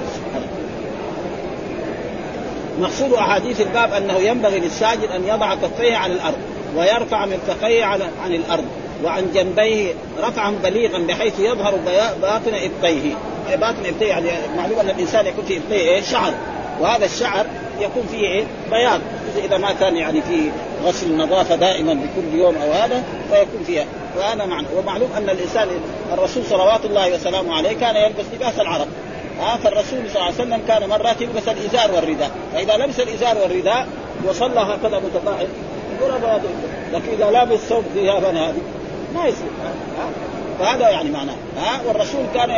S2: مقصود أحاديث الباب أنه ينبغي للساجد أن يضع كفيه على الأرض ويرفع مرفقيه عن الأرض وعن جنبيه رفعا بليغا بحيث يظهر باطن إبطيه. باطن إبطيه يعني معلوم أن الإنسان يكون في إبطيه إيه؟ شعر. وهذا الشعر يكون فيه إيه؟ بياض إذا ما كان يعني في غسل النظافه دائما بكل يوم أو هذا فيكون فيها. وهذا معنى. ومعلوم أن الإنسان الرسول صلوات الله وسلامه عليه كان يلبس لباس العرب. ها فالرسول صلى الله عليه وسلم كان مرات يلبس الإزار والرداء. فإذا لبس الإزار والرداء وصلى هكذا متقاعد يقول هذا لكن إذا لابس ثوب ثيابا هذه ما يصير. فهذا يعني معناه. ها والرسول كان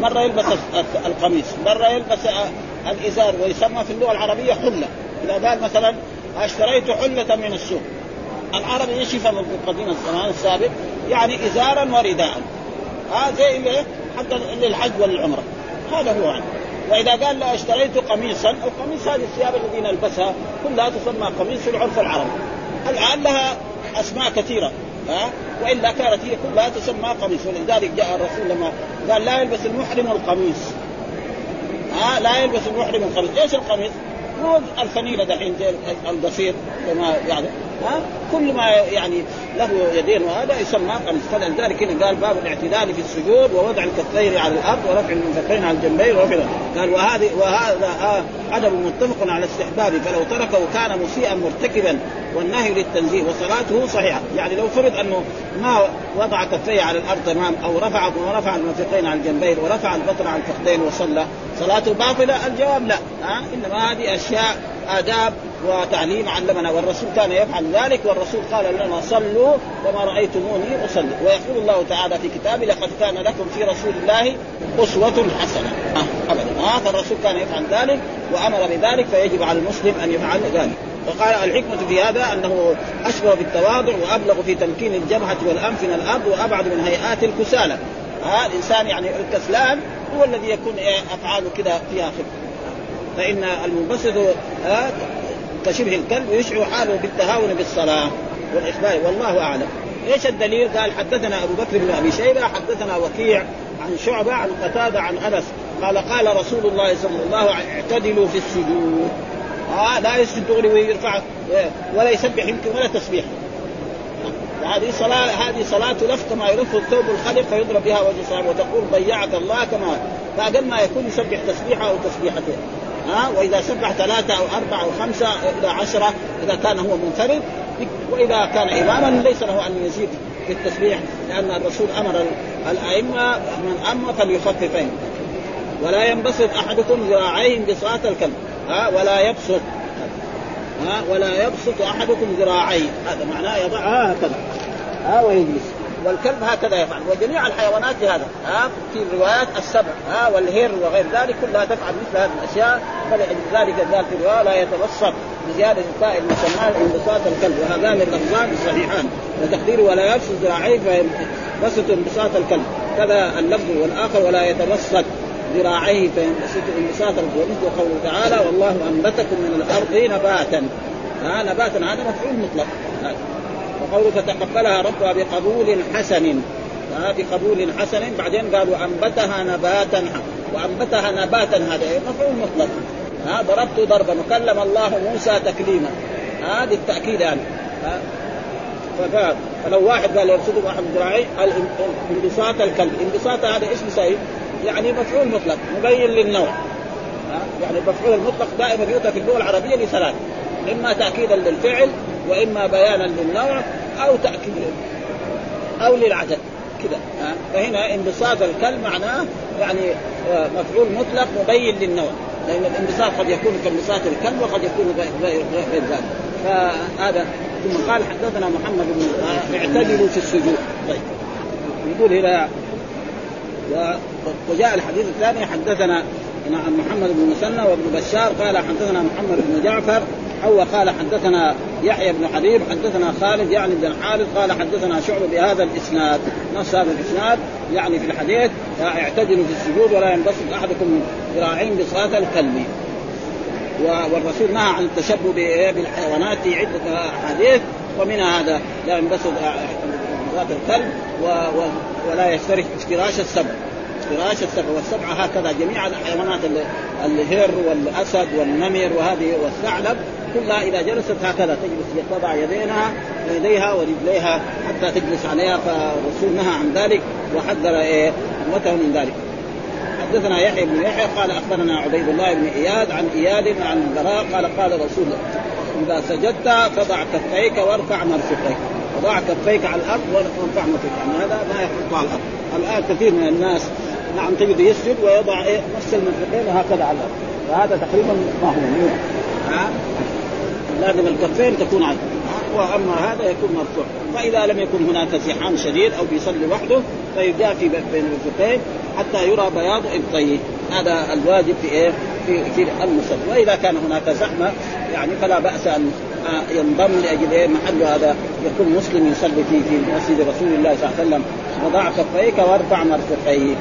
S2: مرة يلبس القميص مرة يلبس الإزار ويسمى في اللغة العربية حلة. إذا قال مثلا أشتريت حلة من السوق. العربي إيش يفهم في قديم الزمان السابق؟ يعني ازارا ورداء. ها زي اللي حتى للحج والعمرة. هذا هو يعني. وإذا قال لا أشتريت قميصا القميص هذه الثياب التي نلبسها كلها تسمى قميص في العرف العربي. الآن لها أسماء كثيرة. ها وإلا كانت هي كلها تسمى قميص. ولذلك جاء الرسول لما قال لا يلبس المحرم القميص. ها لا يلبس المحرم القميص إيش القميص؟ مو الفنيلة دحين القصير كما يعني ها؟ كل ما يعني له يدين وهذا يسمى قميص فلذلك هنا قال باب الاعتدال في السجود ووضع الكفين على الأرض ورفع المنفقين على الجنبين ورفع قال وهذه وهذا عدم متفق على استحبابه. فلو تركه كان مسيئا مرتكبا والنهي للتنزيه وصلاته صحيحة. يعني لو فرض أنه ما وضع كفيه على الأرض تمام أو رفع ورفع المنفقين على الجنبين ورفع البطن على الفخذين وصلى صلاته باطلة؟ الجواب لا. ها؟ إنما هذه أشياء آداب وتعليم علمنا والرسول كان يفعل ذلك والرسول قال لنا صلوا كما رأيتموني أصلي. ويقول الله تعالى في كتابه لقد كان لكم في رسول الله أسوة حسنة. آه أبدا. آه الرسول كان يفعل ذلك وأمر بذلك فيجب على المسلم أن يفعل ذلك. فقال الحكمة في هذا أنه أشبه بالتواضع وأبلغ في تمكين الجبهة والأنف من الأرض وأبعد من هيئات الكسالى. آه الإنسان يعني الكسلان هو الذي يكون إيه أفعاله كذا فيها خفة فإن المنبسط آه كشبه الكلب ويشعر حاله بالتهاون بالصلاة والإخبار. والله أعلم. إيش الدليل؟ قال حدثنا أبو بكر بن أبي شيبة حدثنا وكيع عن شعبة عن قتادة عن أنس. قال قال رسول الله صلى الله عليه وسلم اعتدلوا في السجود. ها لا يسجد دغري ويرفع ولا يسبح يمكن ولا تسبيح. هذه صلاة هذه صلاة لف كما يلف الثوب الخلق فيضرب بها وجه صاحبه. وتقول ضيعك الله كما فأقل ما يكون يسبح تسبيحة أو تسبيحتين ها وإذا سبح ثلاثة أو أربعة أو خمسة إلى عشرة إذا كان هو منفرد وإذا كان إماما ليس له أن يزيد في التسبيح لأن الرسول أمر الأئمة من اما فليخففين. ولا ينبسط أحدكم ذراعيه انبساط الكلب ها ولا يبسط ها ولا يبسط أحدكم ذراعيه. هذا معناه يضعها هكذا ها ويجلس. والكلب هكذا يفعل. وجميع الحيوانات هذا. ها في الروايات السبع ها والهر وغير ذلك كلها تفعل مثل هذه الأشياء. فلذلك قال في الروايه لا يتوسط بزيادة التاء المسمى انبساط الكلب. وهذان اللفظان صحيحان وتقديره ولا يبسط ذراعيه فينبسط انبساط الكلب. كذا اللفظ والآخر ولا يتوسط ذراعيه فينبسط انبساط الكلب. ومثل قوله تعالى والله أنبتكم من الأرض نباتا. ها نباتا هذا مفعول مطلق. وقوله فتقبلها ربها بقبول حسن. بقبول حسن. بعدين قال وانبتها نباتا وأنبتها نباتا هذا مفعول مطلق. ها ضربت ضربا. وكلم الله موسى تكليما. هذا التأكيد يعني. فقال فلو واحد قال يرصده احد ذراعي انبساط الكلب. انبساط هذا اسم سيد يعني مفعول مطلق. مبين للنوع. يعني المفعول المطلق دائما يؤتى في اللغة العربية لثلاث إما تأكيدا للفعل وإما بيانا للنوع أو تأكيد أو للعدد كذا. فهنا انبساط الكلب معناه يعني آه، مفعول مطلق مبين للنوع لأن الانبساط قد يكون كانبساط الكلب وقد يكون غير ذلك. فهذا ثم قال حدثنا محمد بن آه، اعتدلوا في السجود. طيب. يقول هنا وجاء الحديث الثاني حدثنا عن محمد بن مسنى وابن بشار قال حدثنا محمد بن جعفر أو قال حدثنا يحيى بن حبيب حدثنا خالد يعني بن حارث قال حدثنا شعبة بهذا الإسناد. نص هذا الإسناد؟ يعني في الحديث اعتدلوا في السجود ولا ينبسط أحدكم ذراعين بصلاة الكلب. والرسول نهى عن التشبه بالحيوانات في عدة أحاديث ومنها هذا لا ينبسط ذات الكلب ولا يشترك افتراش السبع. فراش السبع والسبعة هكذا جميع الحيوانات الهر والأسد والنمر وهذه والثعلب. كلها إذا جلست هكذا تجلس تضع يدينها يديها ورجليها حتى تجلس عليها فالرسول نهى عن ذلك وحذر إيه أمته من ذلك. حدثنا يحيى بن يحيى قال أخبرنا عبيد الله بن إياد عن إياد عن البراء قال قال رسول إذا سجدت فضع كفيك وارفع مرفقيك. وضع كفيك على الأرض وارفع مرفقيك. يعني هذا ما يحط على الأرض. الآن كثير من الناس نعم تجد يسجد ويضع إيه نفس المرفقين وهكذا على الأرض. فهذا تقريبا ما هو ها؟ لازم الكفين تكون على وأما هذا يكون مرفوع. فإذا لم يكن هناك زحام شديد أو بيصلي وحده فيجافي بين الرفقين حتى يرى بياض إبطيه. هذا الواجب في إيه؟ في في المصلي. وإذا كان هناك زحمة يعني فلا بأس ان ينضم لأجل إيه؟ محل هذا يكون مسلم يصلي في في مسجد رسول الله صلى الله عليه وسلم. وضع كفيك وارفع مرفقيك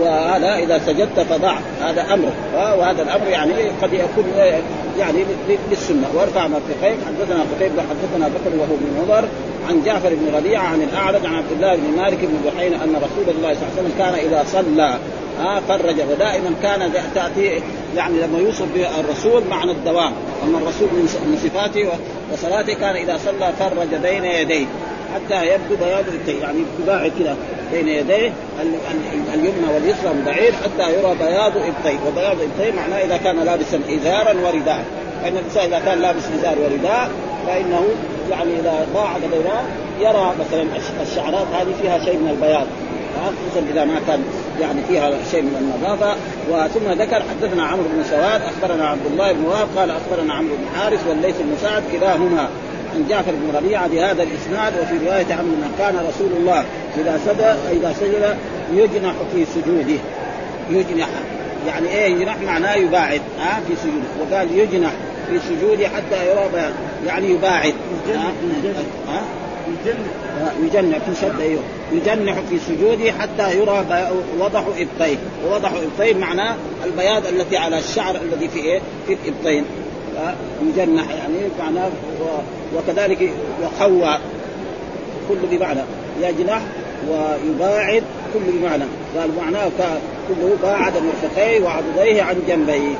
S2: وهذا إذا سجدت فضع. هذا أمر. وهذا الأمر يعني قد يكون يعني للسنة. وارفع مرفقيك حدثنا قتيبة حدثنا بكر وهو بن نظر عن جعفر بن ربيعة عن الأعرج عن عبد الله بن مالك بن بحينة أن رسول الله صلى الله عليه وسلم كان إذا صلى ها فرج. ودائما كان تأتي يعني لما يوصف الرسول معنى الدوام. أما الرسول من صفاته وصلاته كان إذا صلى فرج بين يديه. حتى يبدو بياض يعني باعد كذا بين يديه. اليمنى واليسرى بعيد حتى يرى بياض ابطيه وبياض ابطيه معناه إذا كان لابسا ازارا ورداء. فإن الإنسان إذا كان لابس إزار ورداء فإنه يعني إذا باعد بيناه يرى مثلا الشعرات هذه فيها شيء من البياض. خصوصا إذا ما كان يعني فيها شيء من النظافة. وثم ذكر حدثنا عمرو بن سواد أخبرنا عبد الله بن وهب قال أخبرنا عمرو بن حارث والليث بن سعد كلاهما. عن جعفر بن ربيعة بهذا الإسناد وفي رواية عمرو كان رسول الله إذا سجد إذا سجد يجنح في سجوده. يجنح. يعني إيه يجنح؟ معناه يباعد ها في سجوده. وقال يجنح في سجوده حتى يرى بيان يعني يباعد. ها, ها؟ يجنح. في شد أيوه. يجنح في سجوده حتى يرى وضح ابطيه ووضح ابطيه معناه البياض التي على الشعر الذي في إيه؟ في الابطين يجنح يعني معناه وكذلك يخوى كل بمعنى يجنح ويباعد كل بمعنى قال معناه كله باعد مرفقيه وعضديه عن جنبيه.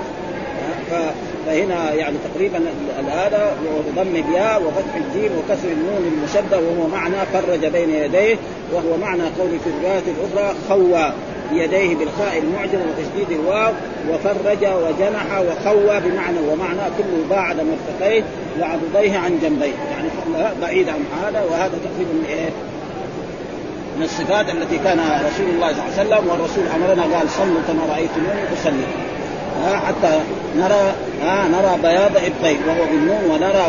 S2: فهنا يعني تقريبا هذا وضم الياء وفتح الجيم وكسر النون المشدة وهو معنى فرج بين يديه وهو معنى قول في الرواية الأخرى خوى. بيديه بالخاء المعجمة وتشديد الواو وفرج وجنح وخوى بمعنى ومعنى كله باعد مرتقيه وعضديه عن جنبيه يعني بعيد عن هذا وهذا تقريبا من إيه؟ من الصفات التي كان رسول الله صلى الله عليه وسلم والرسول أمرنا قال صلوا كما رأيتموني أصلي حتى نرى آه نرى بياض إبطين وهو بالنون ونرى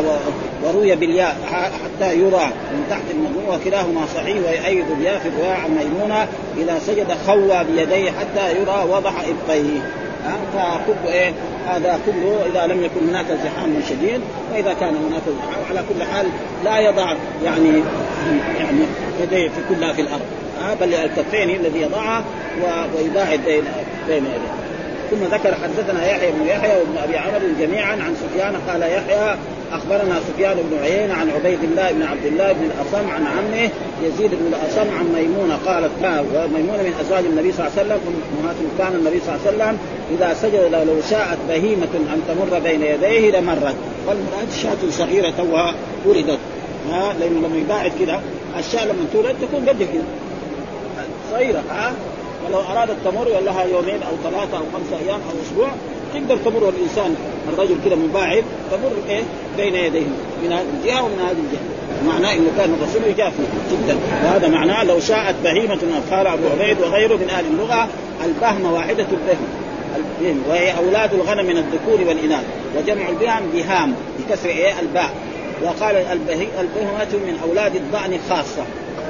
S2: وروي بالياء حتى يرى من تحت المضمون وكلاهما صحيح ويؤيد الياء في الرواية عن ميمونة إذا سجد خوى بيديه حتى يرى وضح ابطيه فكل إيه؟ هذا كله إذا لم يكن هناك زحام شديد وإذا كان هناك زحام على كل حال لا يضع يعني يعني يديه في كلها في الأرض. بل الكفين الذي يضعها ويباعد بين بين يديه. ثم ذكر حدثنا يحيى بن يحيى وابن أبي عمر جميعا عن سفيان قال يحيى أخبرنا سفيان بن عيينة عن عبيد الله بن عبد الله بن الأصم عن عمه يزيد بن الأصم عن ميمونة قالت ما وميمونه من أزواج النبي صلى الله عليه وسلم كان النبي صلى الله عليه وسلم إذا سجد لو شاءت بهيمة أن تمر بين يديه لمرت. والمراد شاة صغيرة توها ولدت ها لأنه لما يباعد كذا الشاة لما تولد تكون قد كذا صغيرة ها؟ ولو أرادت تمر لها يومين أو ثلاثة أو خمسة أيام أو أسبوع تقدر تمر الإنسان الرجل كذا مباعد تمر إيه؟ بين يديه من هذه الجهة ومن هذه الجهة. معناه إنه كان الرسول يجافي جدا. وهذا معناه لو شاءت بهيمة قال أبو عبيد وغيره من أهل اللغة البهمه واحدة البهم. البهم وهي أولاد الغنم من الذكور والإناث وجمع البهم بهام بكسر إيه؟ الباء. وقال البهمة من أولاد الضأن خاصة.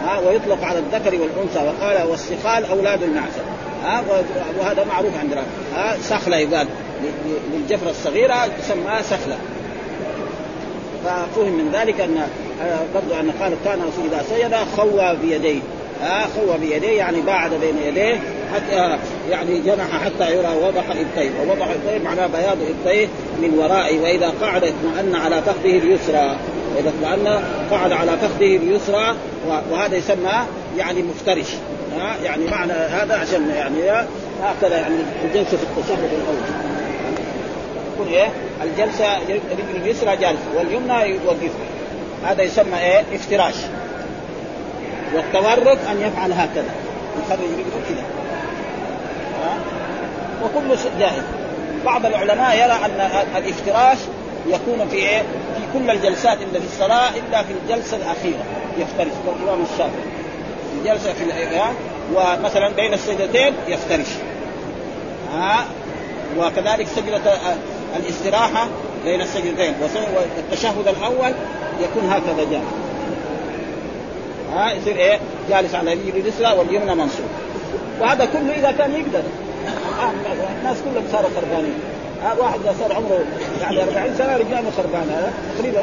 S2: ها ويطلق على الذكر والأنثى. وقال والسخال أولاد المعزه ها وهذا معروف عندنا ها سخلة يقال. للجفره الصغيرة تسمى سخلة. ففهم من ذلك ان برضو أن قال كان رسول إذا سجد خوى بيديه. ها خوى بيديه يعني باعد بين يديه حتى يعني جنح حتى يرى وضح إبتيه. ووضح إبتيه معناه بياض إبتيه من ورائه وإذا قعد اطمأن على فخذه اليسرى. واذا اطمأن قعد على فخذه اليسرى وهذا يسمى يعني مفترش. ها يعني معنى هذا عشان يعني هكذا يعني الجلسه في التشهد الأول يكون إيه؟ الجلسة رجل اليسرى جالس واليمنى يوقف. هذا يسمى إيه؟ افتراش. والتورك أن يفعل هكذا. يخرج رجله كذا وكل جائز بعض العلماء يرى أن الافتراش يكون في إيه؟ في كل الجلسات اللي في الصلاة إلا في الجلسة الأخيرة. يفترش. الإمام الشافعي. الجلسة في الإيه؟ ومثلا بين السجدتين يفترش. ها؟ وكذلك سجدة الاستراحة بين السجدتين. والتشهد الأول يكون هكذا جالس. ها يصير إيه؟ جالس على اليمين اليسرى واليمنى منصوب. وهذا كله إذا كان يقدر. الناس كلهم صاروا خربانين. واحد صار عمره يعني 40 سنة رجاله خربانة. تقريبا.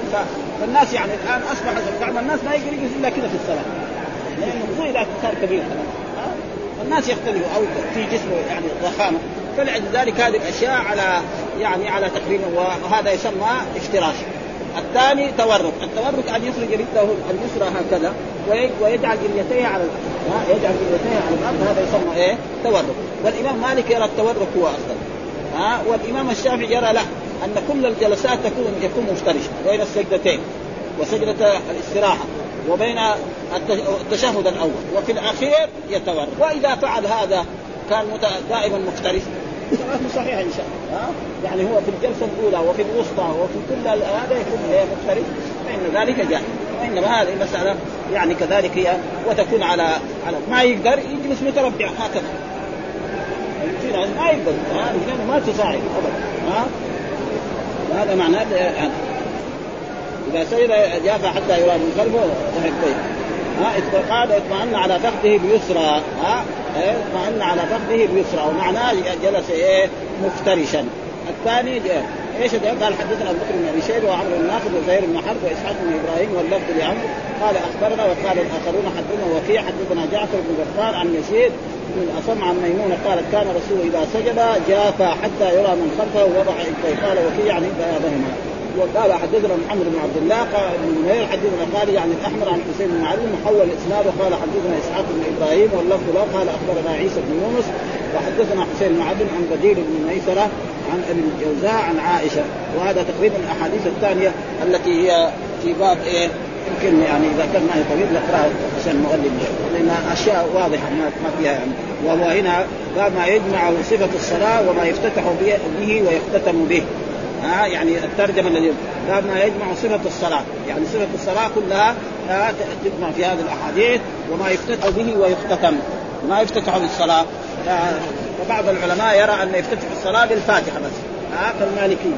S2: فالناس يعني الآن اصبح بعض الناس ما يقدر يجلس إلا كذا في الصلاة. لأنه خصوصا إذا صار كبير. الناس يختلفوا. أو في جسمه يعني ضخامة. فلذلك هذه الأشياء على يعني على تقريبا وهذا يسمى افتراش. الثاني تورك، التورك أن يخرج رجله اليسرى هكذا ويجعل اليتيه على يجعل اليتيه على الأرض. هذا يسمى إيه؟ تورك، والإمام مالك يرى التورك هو أفضل. ها؟ والإمام الشافعي يرى لا أن كل الجلسات تكون يكون مفترش بين السجدتين وسجدة الاستراحة وبين التشهد الأول. وفي الأخير يتورك وإذا فعل هذا كان دائما مفترش صلاته صحيحه إن شاء الله ها؟ يعني هو في الجلسة الأولى وفي الوسطى وفي كل هذا يكون مفترش فإن ذلك جائز وإنما هذه مساله يعني كذلك هي وتكون على على ما يقدر يجلس متربع هكذا. ما يقدر ما تساعد ابدا ها؟ هذا معناه يعني إذا سجد جاف حتى يرى من ضحك طيب ها قال اطمأن على فخذه اليسرى ها؟ اطمأن على فخذه اليسرى ومعناه جلس إيه؟ مفترشا. الثاني إيش قال حدثنا أبو بكر بن أبي شيبة وعمرو بن ناصر وزهير بن حرب وإسحاق بن إبراهيم واللفظ لعمرو. قال أخبرنا وقال الآخرون حدثنا وكيع حدثنا جعفر بن غفار عن يزيد بن الأصم عن ميمونة قالت كان رسول إذا سجد جافى حتى يرى من خلفه ووضع يديه قال وكيع يعني بياضهما وقال حدثنا محمد بن عبد الله قال ابن نمير حدثنا قال يعني الأحمر عن حسين بن علي محول الإسناد وقال حدثنا إسحاق بن إبراهيم واللفظ له قال أخبرنا عيسى بن يونس وحدثنا حسين بن عبد عن بديل بن ميسرة عن ابن الجوزاء عن عائشة وهذا تقريبا الأحاديث الثانية التي هي في باب إيه؟ يمكن يعني إذا كان معي طبيب نقرأها عشان المؤلف. لأن أشياء واضحة ما فيها يعني. وهو هنا باب ما يجمع صفة الصلاة وما يفتتح به ويختتم به. ها يعني الترجمة الذي باب ما يجمع صفة الصلاة. يعني صفة الصلاة كلها تجمع في هذه الأحاديث وما يفتتح به ويختتم. ما يفتتح بالصلاه فبعض العلماء يرى أن يفتتح الصلاة بالفاتحة بس. ها كالمالكيه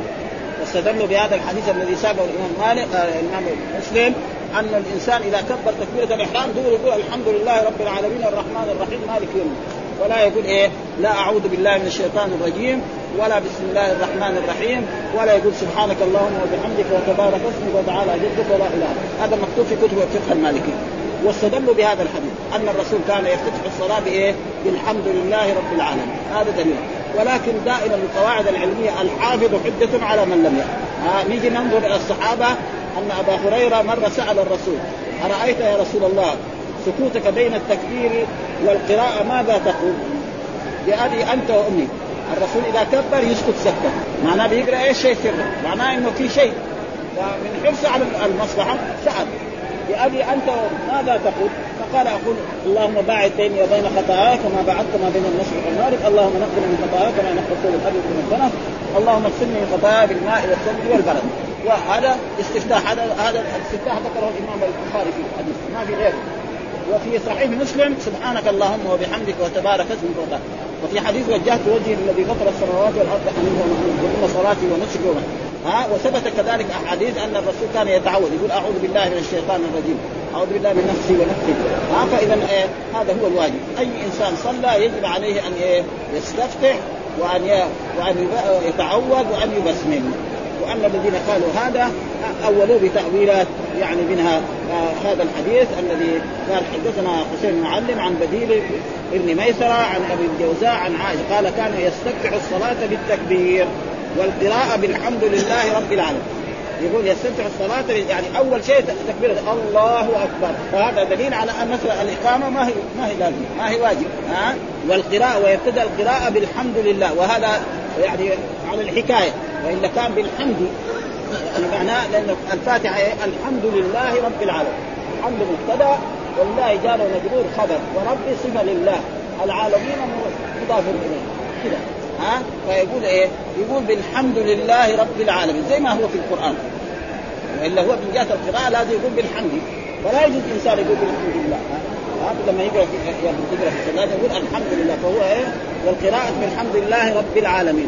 S2: واستدلوا بهذا الحديث الذي ساقه الإمام مالك آه الإمام مسلم أن الإنسان إذا كبر تكبيرة الإحرام دور يقول الحمد لله رب العالمين الرحمن الرحيم مالك يوم ولا يقول إيه؟ لا أعوذ بالله من الشيطان الرجيم ولا بسم الله الرحمن الرحيم ولا يقول سبحانك اللهم وبحمدك وتبارك اسمك وتعالى جدك ولا إله. هذا مكتوب في كتب الفقه المالكي. واستدلوا بهذا الحديث أن الرسول كان يفتتح الصلاة بإيه؟ بالحمد لله رب العالمين. هذا دليل. ولكن دائما القواعد العلمية الحافظ حجة على من لم يحفظ نيجي ننظر إلى الصحابة أن أبا هريرة مرة سأل الرسول أرأيت يا رسول الله؟ سكوتك بين التكبير والقراءة ماذا تقول؟ بأبي أنت وأمي. الرسول إذا كبر يسكت سكته معناه بيقرأ إيش؟ شيء سرا معناه إنه في شيء. فمن حرصه على المصلحة سال بأبي أنت ماذا تقول؟ فقال أقول اللهم باعد بيني وبين خطاياي كما بعدت ما بين المشرق والمغرب، اللهم نقل من خطاياي كما ينقل الثوب الأبيض من الدنس، اللهم اغسلني من خطاياي بالماء والثلج والبرد. وهذا استفتاح هذا هذا الاستفتاح ذكره الإمام البخاري في الحديث. ما في غيره. وفي صحيح مسلم سبحانك اللهم وبحمدك وتبارك اسمك وتعالى. وفي حديث وجهت وجهي الذي فطر السماوات والأرض حنيفا وان صلاتي ونسكي ها وثبت كذلك أحاديث أن الرسول كان يتعوذ يقول أعوذ بالله من الشيطان الرجيم أعوذ بالله من نفسي ونفسي. ها فإذا إيه هذا هو الواجب. أي إنسان صلى يجب عليه أن إيه يستفتح وأن وأن يتعوذ وأن يبسمل وأن الذين قالوا هذا أولوا بتأويلات يعني منها آه هذا الحديث الذي قال حدثنا حسين معلم عن بديل ابن ميسرة عن أبي الجوزاء عن عائشة قال كان يستفتح الصلاة بالتكبير والقراءة بالحمد لله رب العالمين. يقول يستفتح الصلاة يعني أول شيء تكبيرة الله أكبر. فهذا دليل على أن مثلا الإقامة ما هي ما هي لازمة ما هي واجب ها؟ والقراءة ويبتدأ القراءة بالحمد لله. وهذا يعني على الحكاية وإلا كان بالحمد يعني معناه لأن الفاتحة الحمد لله رب العالمين. الحمد مبتدأ والله جار مجرور خبر ورب صفة لله. العالمين مضاف إليه. كذا ها؟ فيقول إيه؟ يقول بالحمد لله رب العالمين. زي ما هو في القرآن. وإلا هو من جهة القراءة لازم يقول بالحمد. ولا يجوز إنسان يقول بالحمد لله. ها؟ لما يقرأ في يقرأ في الصلاه يقول الحمد لله. فهو إيه؟ والقراءة بالحمد لله رب العالمين.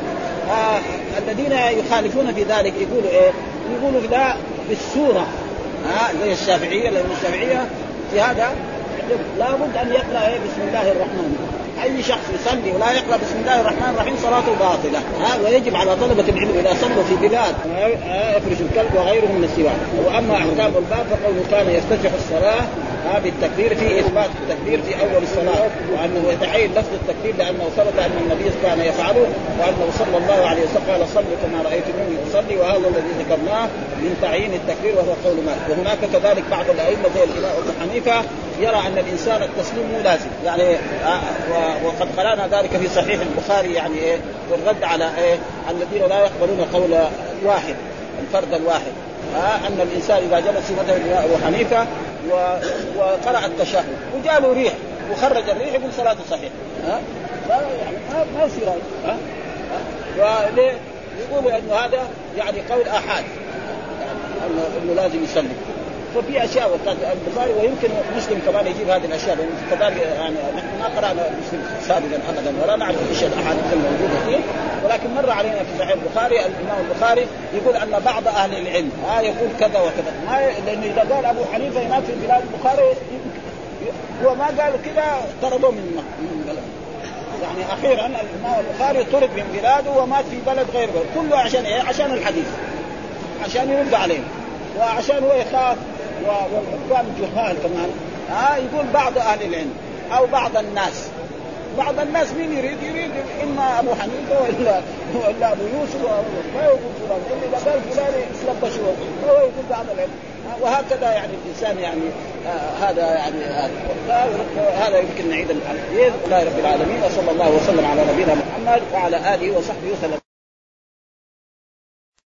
S2: الذين يخالفون في ذلك يقولوا إيه؟ يقولوا لا بالسورة. ها زي الشافعية لأن الشافعية في هذا لابد أن يقرأ إيه؟ بسم الله الرحمن الرحيم. أي شخص يصلي ولا يقرأ بسم الله الرحمن الرحيم صلاته باطلة. ها ويجب على طلبة العلم إذا صلوا في بلاد يفرش الكلب وغيره من السواك. وأما أحكام الباب فقوله كان يفتتح الصلاة ها بالتكبير في إثبات التكبير في أول الصلاة وأنه يتعين لفظ التكبير لأنه ثبت أن النبي كان يفعله وأنه صلى الله عليه وسلم قال صلوا كما رأيتموني أصلي وهذا الذي ذكرناه من تعيين التكبير وهو قول مالك. وهناك كذلك بعض الأئمة زي الإمام أبو حنيفة يرى أن الإنسان التسليم مو لازم. يعني آه وقد قرأنا ذلك في صحيح البخاري يعني إيه والرد على إيه الذين لا يقبلون قول واحد الفرد الواحد. آه أن الإنسان إذا جلس مثلا أبو حنيفة و... وقرأ التشهد. وجاء ريح. وخرج الريح يقول صلاته صحيحة. ها؟ يعني ما يصير ها؟ آه وليه؟ يقولوا إنه هذا يعني قول آحاد. يعني انه لازم يسلم ففي أشياء البخاري ويمكن مسلم كمان يجيب هذه الأشياء لأن كذلك يعني نحن ما قرأنا مسلم سابقا ابدا ولا نعرف إيش الأحاديث الموجودة فيه ولكن مر علينا في صحيح البخاري الإمام البخاري يقول أن بعض أهل العلم ها يقول كذا وكذا. ما لأنه إذا قال أبو حنيفة هناك في بلاد البخاري هو ما قال كذا طردوه من من بلد. يعني أخيرا الإمام البخاري طرد من بلاده ومات في بلد غير بلد. كله عشان إيه؟ عشان الحديث. عشان يرد عليه. وعشان هو يخاف. والحكام جهال كمان. ها آه يقول بعض أهل العلم أو بعض الناس. بعض الناس مين يريد؟ يريد إما أبو حنيفة ولا ولا أبو يوسف ما يقول فلان اذا قال فلان يتلبش هو يقول بعض العلم. وهكذا يعني الإنسان يعني آه هذا يعني هذا هذا يمكن نعيد الحديث. لله رب العالمين وصلى الله وسلم على نبينا محمد وعلى آله وصحبه وسلم.